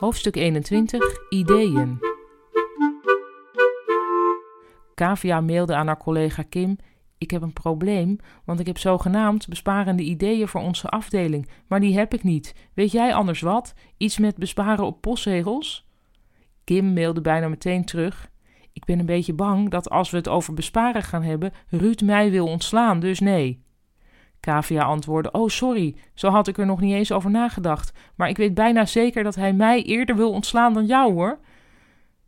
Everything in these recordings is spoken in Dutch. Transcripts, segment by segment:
Hoofdstuk 21 Ideeën. Kavia mailde aan haar collega Kim: Ik heb een probleem, want ik heb zogenaamd besparende ideeën voor onze afdeling, maar die heb ik niet. Weet jij anders wat? Iets met besparen op postzegels? Kim mailde bijna meteen terug: Ik ben een beetje bang dat als we het over besparen gaan hebben, Ruud mij wil ontslaan, dus nee. Kavia antwoordde: Oh, sorry, zo had ik er nog niet eens over nagedacht. Maar ik weet bijna zeker dat hij mij eerder wil ontslaan dan jou hoor.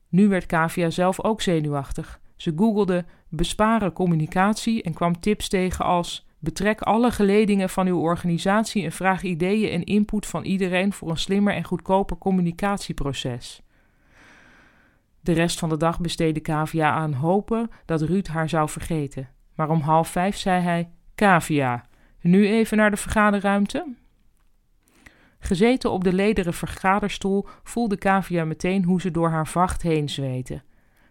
Nu werd Kavia zelf ook zenuwachtig. Ze googelde besparen communicatie en kwam tips tegen als: betrek alle geledingen van uw organisatie en vraag ideeën en input van iedereen voor een slimmer en goedkoper communicatieproces. De rest van de dag besteedde Kavia aan hopen dat Ruud haar zou vergeten. Maar om half vijf zei hij: Kavia, nu even naar de vergaderruimte. Gezeten op de lederen vergaderstoel voelde Kavia meteen hoe ze door haar vacht heen zweette.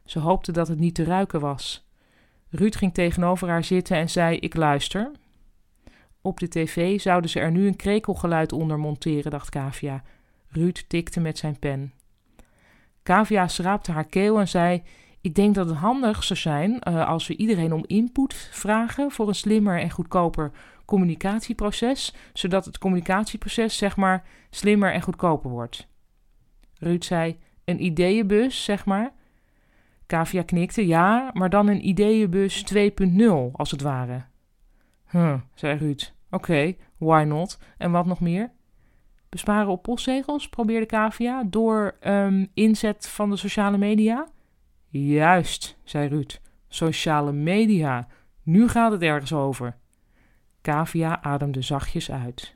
Ze hoopte dat het niet te ruiken was. Ruud ging tegenover haar zitten en zei: Ik luister. Op de tv zouden ze er nu een krekelgeluid onder monteren, dacht Kavia. Ruud tikte met zijn pen. Kavia schraapte haar keel en zei: Ik denk dat het handig zou zijn uh, als we iedereen om input vragen voor een slimmer en goedkoper communicatieproces, zodat het communicatieproces zeg maar slimmer en goedkoper wordt. Ruud zei: Een ideeënbus, zeg maar. Kavia knikte: Ja, maar dan een ideeënbus 2.0, als het ware. Huh, zei Ruud. Oké, why not? En wat nog meer? Besparen op postzegels, probeerde Kavia, door um, inzet van de sociale media? Juist, zei Ruud. Sociale media. Nu gaat het ergens over. Kavia ademde zachtjes uit.